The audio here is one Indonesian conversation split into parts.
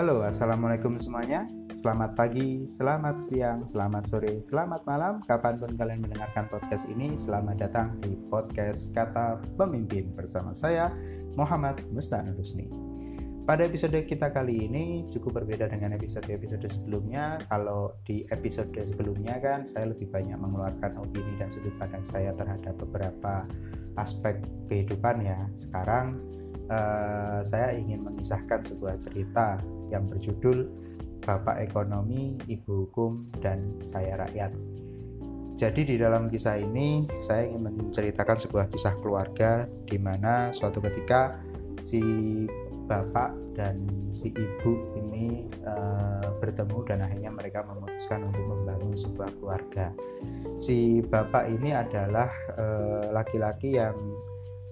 Halo, assalamualaikum semuanya. Selamat pagi, selamat siang, selamat sore, selamat malam. Kapan pun kalian mendengarkan podcast ini, selamat datang di podcast Kata Pemimpin bersama saya, Muhammad Mustan Rusni. Pada episode kita kali ini cukup berbeda dengan episode-episode sebelumnya. Kalau di episode sebelumnya kan saya lebih banyak mengeluarkan opini dan sudut pandang saya terhadap beberapa aspek kehidupan ya. Sekarang uh, saya ingin mengisahkan sebuah cerita yang berjudul Bapak Ekonomi, Ibu Hukum, dan Saya Rakyat. Jadi di dalam kisah ini saya ingin menceritakan sebuah kisah keluarga di mana suatu ketika si bapak dan si ibu ini uh, bertemu dan akhirnya mereka memutuskan untuk membangun sebuah keluarga. Si bapak ini adalah eh, laki-laki uh, yang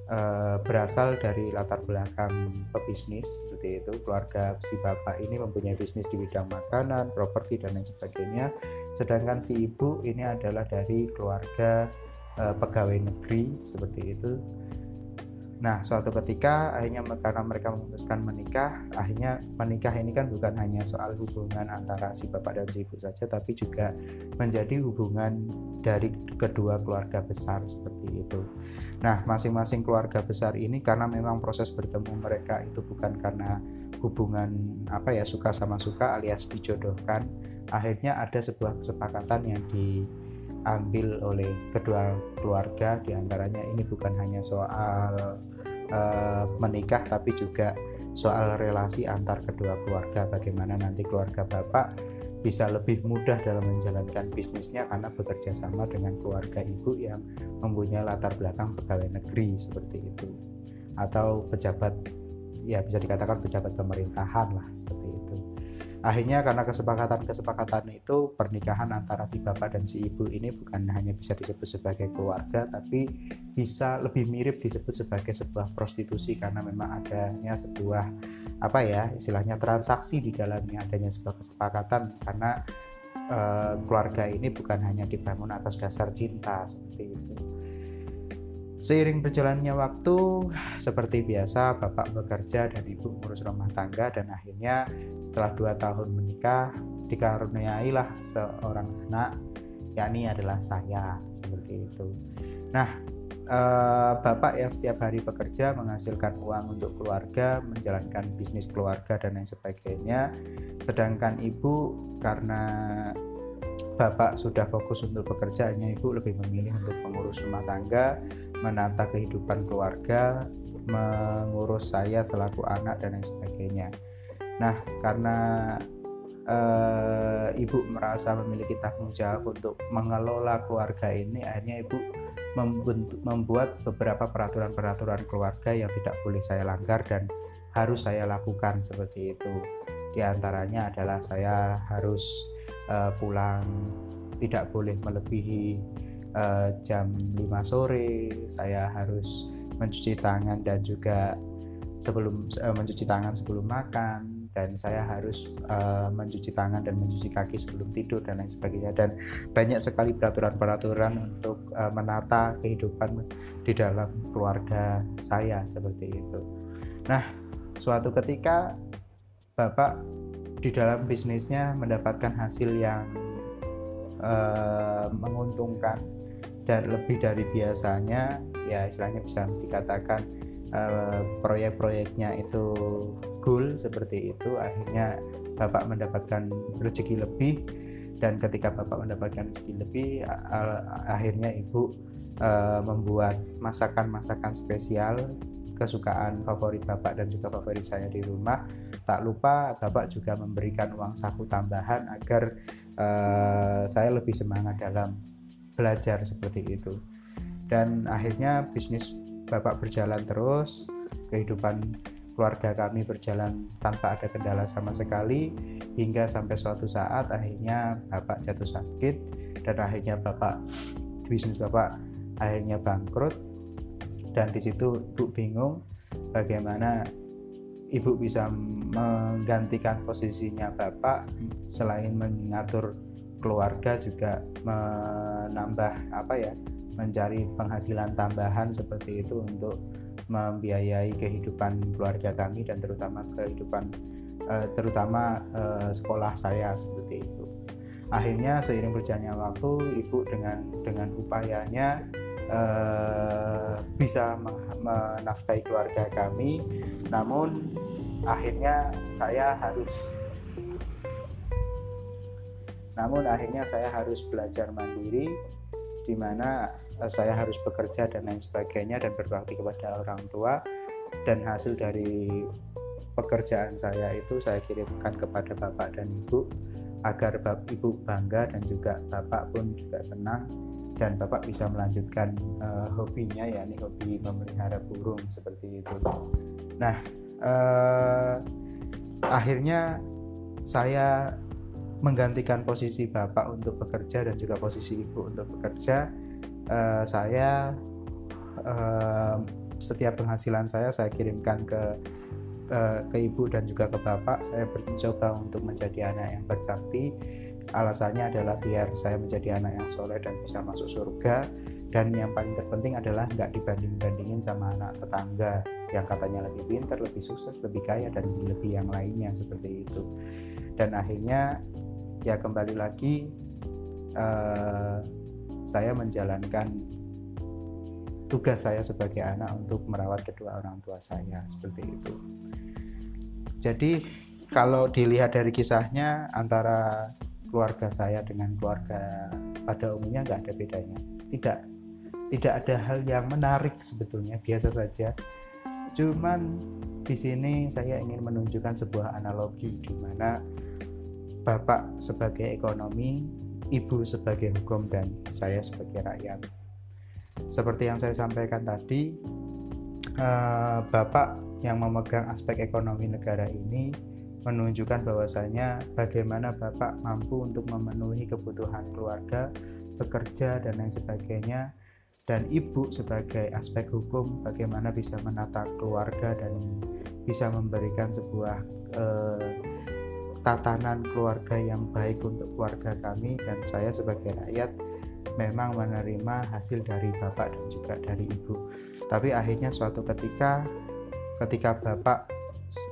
uh, berasal dari latar belakang pebisnis seperti itu. Keluarga si bapak ini mempunyai bisnis di bidang makanan properti dan lain sebagainya. Sedangkan si ibu ini adalah dari keluarga uh, pegawai negeri seperti itu Nah, suatu ketika akhirnya karena mereka memutuskan menikah, akhirnya menikah ini kan bukan hanya soal hubungan antara si bapak dan si ibu saja, tapi juga menjadi hubungan dari kedua keluarga besar seperti itu. Nah, masing-masing keluarga besar ini karena memang proses bertemu mereka itu bukan karena hubungan apa ya suka sama suka alias dijodohkan, akhirnya ada sebuah kesepakatan yang di diambil oleh kedua keluarga di antaranya ini bukan hanya soal uh, menikah tapi juga soal relasi antar kedua keluarga. Bagaimana nanti keluarga bapak bisa lebih mudah dalam menjalankan bisnisnya karena bekerja sama dengan keluarga ibu yang mempunyai latar belakang pegawai negeri seperti itu. Atau pejabat ya bisa dikatakan pejabat pemerintahan lah seperti akhirnya karena kesepakatan-kesepakatan itu pernikahan antara si bapak dan si ibu ini bukan hanya bisa disebut sebagai keluarga tapi bisa lebih mirip disebut sebagai sebuah prostitusi karena memang adanya sebuah apa ya istilahnya transaksi di dalamnya adanya sebuah kesepakatan karena uh, keluarga ini bukan hanya dibangun atas dasar cinta seperti itu Seiring berjalannya waktu, seperti biasa, bapak bekerja dan ibu ngurus rumah tangga dan akhirnya setelah dua tahun menikah, dikaruniailah seorang anak, yakni adalah saya, seperti itu. Nah, eh, bapak yang setiap hari bekerja menghasilkan uang untuk keluarga, menjalankan bisnis keluarga dan lain sebagainya, sedangkan ibu karena bapak sudah fokus untuk pekerjaannya, ibu lebih memilih untuk mengurus rumah tangga menata kehidupan keluarga, mengurus saya selaku anak dan lain sebagainya. Nah, karena e, ibu merasa memiliki tanggung jawab untuk mengelola keluarga ini, akhirnya ibu membuat beberapa peraturan-peraturan keluarga yang tidak boleh saya langgar dan harus saya lakukan seperti itu. Di antaranya adalah saya harus e, pulang tidak boleh melebihi uh, jam 5 sore saya harus mencuci tangan dan juga sebelum uh, mencuci tangan sebelum makan dan saya harus uh, mencuci tangan dan mencuci kaki sebelum tidur dan lain sebagainya dan banyak sekali peraturan-peraturan untuk uh, menata kehidupan di dalam keluarga saya seperti itu. Nah, suatu ketika Bapak di dalam bisnisnya mendapatkan hasil yang uh, menguntungkan dan lebih dari biasanya ya istilahnya bisa dikatakan uh, proyek-proyeknya itu goal seperti itu akhirnya bapak mendapatkan rezeki lebih. Dan ketika bapak mendapatkan rezeki lebih akhirnya ibu uh, membuat masakan-masakan spesial kesukaan favorit bapak dan juga favorit saya di rumah. Tak lupa bapak juga memberikan uang saku tambahan agar uh, saya lebih semangat dalam belajar seperti itu. Dan akhirnya bisnis bapak berjalan terus kehidupan keluarga kami berjalan tanpa ada kendala sama sekali hingga sampai suatu saat akhirnya bapak jatuh sakit dan akhirnya bapak bisnis bapak akhirnya bangkrut. Dan di situ ibu bingung bagaimana ibu bisa menggantikan posisinya bapak selain mengatur keluarga juga menambah apa ya mencari penghasilan tambahan seperti itu untuk membiayai kehidupan keluarga kami dan terutama kehidupan uh, terutama uh, sekolah saya seperti itu. Akhirnya seiring berjalannya waktu ibu dengan dengan upayanya uh, bisa menafkahi keluarga kami. Namun akhirnya saya harus namun akhirnya saya harus belajar mandiri di mana uh, saya harus bekerja dan lain sebagainya dan berbakti kepada orang tua dan hasil dari pekerjaan saya itu saya kirimkan kepada bapak dan ibu agar bapak ibu bangga dan juga bapak pun juga senang dan bapak bisa melanjutkan uh, hobinya yakni hobi memelihara burung seperti itu. Nah, uh, akhirnya saya menggantikan posisi bapak untuk bekerja dan juga posisi ibu untuk bekerja. Uh, saya uh, setiap penghasilan saya saya kirimkan ke uh, ke ibu dan juga ke bapak. Saya mencoba untuk menjadi anak yang berbakti alasannya adalah biar saya menjadi anak yang soleh dan bisa masuk surga dan yang paling terpenting adalah nggak dibanding-bandingin sama anak tetangga yang katanya lebih pintar, lebih sukses, lebih kaya dan lebih yang lainnya seperti itu dan akhirnya ya kembali lagi uh, saya menjalankan tugas saya sebagai anak untuk merawat kedua orang tua saya seperti itu. Jadi kalau dilihat dari kisahnya antara keluarga saya dengan keluarga pada umumnya nggak ada bedanya. Tidak tidak ada hal yang menarik sebetulnya biasa saja. Cuman di sini saya ingin menunjukkan sebuah analogi di mana bapak sebagai ekonomi ibu sebagai hukum dan saya sebagai rakyat. Seperti yang saya sampaikan tadi eh, bapak yang memegang aspek ekonomi negara ini menunjukkan bahwasanya bagaimana Bapak mampu untuk memenuhi kebutuhan keluarga, bekerja dan lain sebagainya dan ibu sebagai aspek hukum bagaimana bisa menata keluarga dan bisa memberikan sebuah eh, tatanan keluarga yang baik untuk keluarga kami dan saya sebagai rakyat memang menerima hasil dari bapak dan juga dari ibu. Tapi akhirnya suatu ketika ketika bapak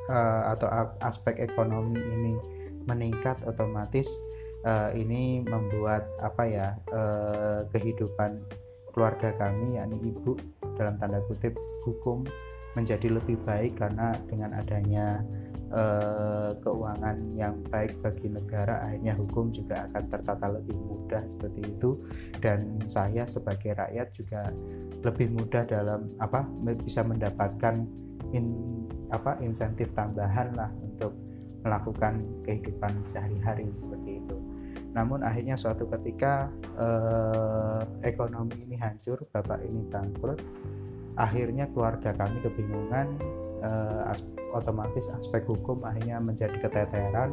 uh, atau aspek ekonomi ini meningkat otomatis uh, ini membuat apa ya uh, kehidupan keluarga kami yakni ibu dalam tanda kutip hukum menjadi lebih baik karena dengan adanya uh, keuangan yang baik bagi negara akhirnya hukum juga akan tertata lebih mudah seperti itu dan saya sebagai rakyat juga lebih mudah dalam apa bisa mendapatkan in, apa insentif tambahan lah untuk melakukan kehidupan sehari-hari seperti itu. Namun akhirnya suatu ketika eh, ekonomi ini hancur, bapak ini bangkrut, akhirnya keluarga kami kebingungan, eh, as otomatis aspek hukum akhirnya menjadi keteteran,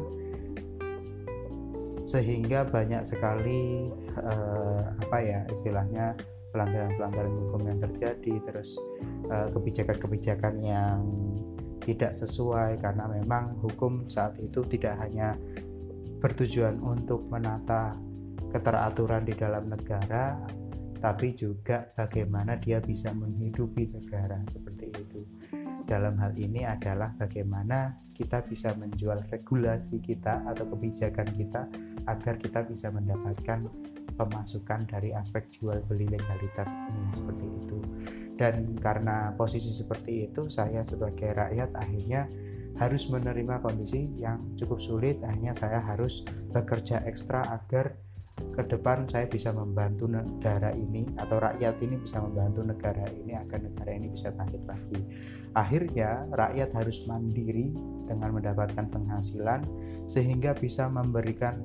sehingga banyak sekali eh, apa ya istilahnya pelanggaran-pelanggaran hukum yang terjadi terus eh, kebijakan-kebijakan uh, yang tidak sesuai. Karena memang hukum saat itu tidak hanya bertujuan untuk menata keteraturan di dalam negara tapi juga bagaimana dia bisa menghidupi negara seperti itu. Dalam hal ini adalah bagaimana kita bisa menjual regulasi kita atau kebijakan kita agar kita bisa mendapatkan pemasukan dari aspek jual beli legalitas ini seperti itu dan karena posisi seperti itu saya sebagai rakyat akhirnya harus menerima kondisi yang cukup sulit akhirnya saya harus bekerja ekstra agar ke depan saya bisa membantu negara ini atau rakyat ini bisa membantu negara ini agar negara ini bisa bangkit lagi akhirnya rakyat harus mandiri dengan mendapatkan penghasilan sehingga bisa memberikan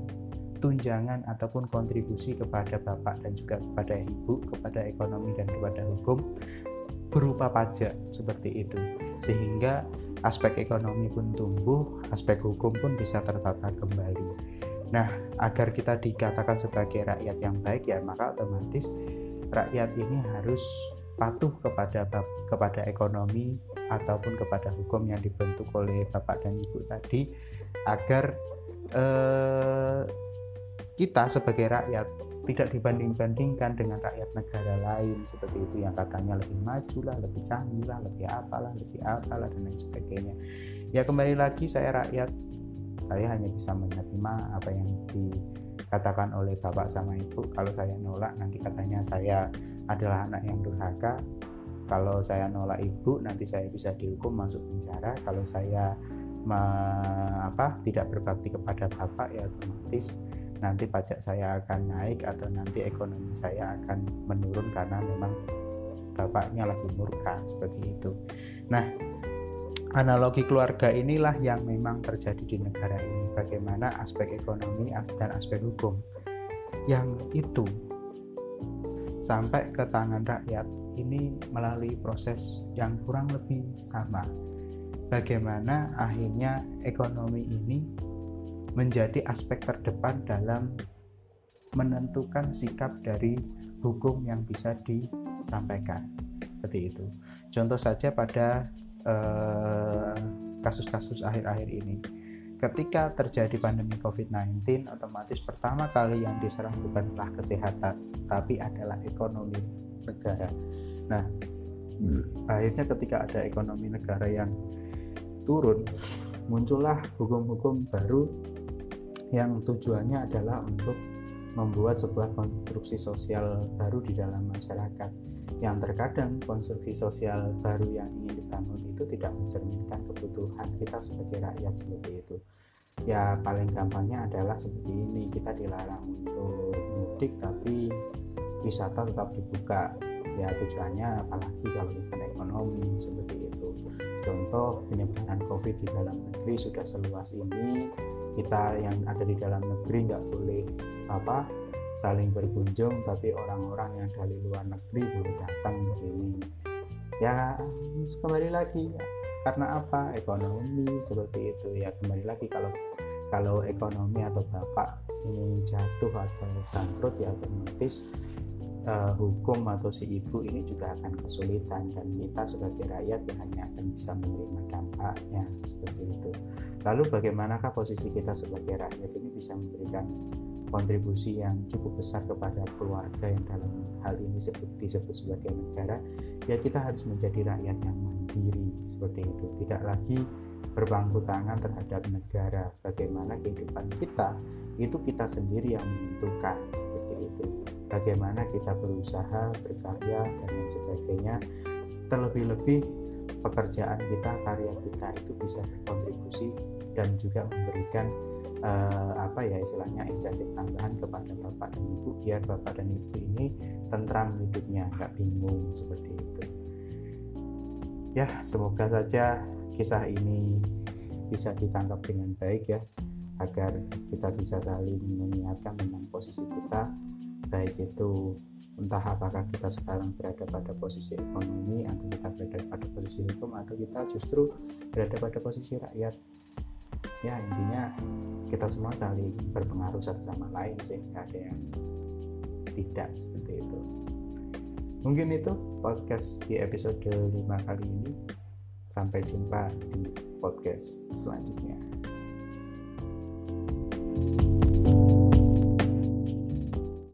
tunjangan ataupun kontribusi kepada bapak dan juga kepada ibu, kepada ekonomi dan kepada hukum berupa pajak seperti itu sehingga aspek ekonomi pun tumbuh, aspek hukum pun bisa tertata kembali. Nah, agar kita dikatakan sebagai rakyat yang baik ya maka otomatis rakyat ini harus patuh kepada kepada ekonomi ataupun kepada hukum yang dibentuk oleh bapak dan ibu tadi agar eh, kita sebagai rakyat tidak dibanding-bandingkan dengan rakyat negara lain seperti itu yang katanya lebih maju lah, lebih canggih lah, lebih apalah, lebih apalah dan lain sebagainya. Ya kembali lagi saya rakyat, saya hanya bisa menerima apa yang dikatakan oleh bapak sama ibu. Kalau saya nolak nanti katanya saya adalah anak yang durhaka. Kalau saya nolak ibu nanti saya bisa dihukum masuk penjara. Kalau saya me, apa tidak berbakti kepada bapak ya otomatis nanti pajak saya akan naik atau nanti ekonomi saya akan menurun karena memang bapaknya lebih murka seperti itu. Nah, analogi keluarga inilah yang memang terjadi di negara ini. Bagaimana aspek ekonomi dan aspek hukum yang itu sampai ke tangan rakyat ini melalui proses yang kurang lebih sama. Bagaimana akhirnya ekonomi ini menjadi aspek terdepan dalam menentukan sikap dari hukum yang bisa disampaikan seperti itu contoh saja pada eh, kasus-kasus akhir-akhir ini. Ketika terjadi pandemi COVID-19 otomatis pertama kali yang diserang bukanlah kesehatan tapi adalah ekonomi negara. Nah akhirnya ketika ada ekonomi negara yang turun muncullah hukum-hukum baru yang tujuannya adalah untuk membuat sebuah konstruksi sosial baru di dalam masyarakat yang terkadang konstruksi sosial baru yang ingin dibangun itu tidak mencerminkan kebutuhan kita sebagai rakyat seperti itu. Ya paling gampangnya adalah seperti ini. Kita dilarang untuk mudik tapi wisata tetap dibuka. Ya tujuannya apalagi kalau bukan ekonomi seperti itu. Contoh penyebaran covid di dalam negeri sudah seluas ini. Kita yang ada di dalam negeri nggak boleh apa saling berkunjung tapi orang-orang yang dari luar negeri boleh datang ke sini. Ya kembali lagi karena apa? Ekonomi seperti itu. Ya kembali lagi kalau kalau ekonomi atau bapak ini jatuh atau bangkrut ya otomatis uh, hukum atau si ibu ini juga akan kesulitan. Dan kita sebagai rakyat ya hanya akan bisa menerima dampaknya seperti itu. Lalu bagaimanakah posisi kita sebagai rakyat ini bisa memberikan kontribusi yang cukup besar kepada keluarga yang dalam hal ini disebut, sebagai negara ya kita harus menjadi rakyat yang mandiri seperti itu. Tidak lagi berpangku tangan terhadap negara. Bagaimana kehidupan kita itu kita sendiri yang menentukan seperti itu. Bagaimana kita berusaha berkarya dan lain sebagainya. Terlebih-lebih pekerjaan kita karya kita itu bisa berkontribusi dan juga memberikan uh, apa ya istilahnya insentif tambahan kepada bapak dan ibu biar bapak dan ibu ini tentram hidupnya nggak bingung seperti itu. Ya semoga saja kisah ini bisa ditangkap dengan baik ya agar kita bisa saling mengingatkan tentang posisi kita baik itu entah apakah kita sekarang berada pada posisi ekonomi atau kita berada pada posisi hukum atau kita justru berada pada posisi rakyat. Ya intinya kita semua saling berpengaruh satu sama lain sih nggak ada yang tidak seperti itu. Mungkin itu podcast di episode 5 kali ini. Sampai jumpa di podcast selanjutnya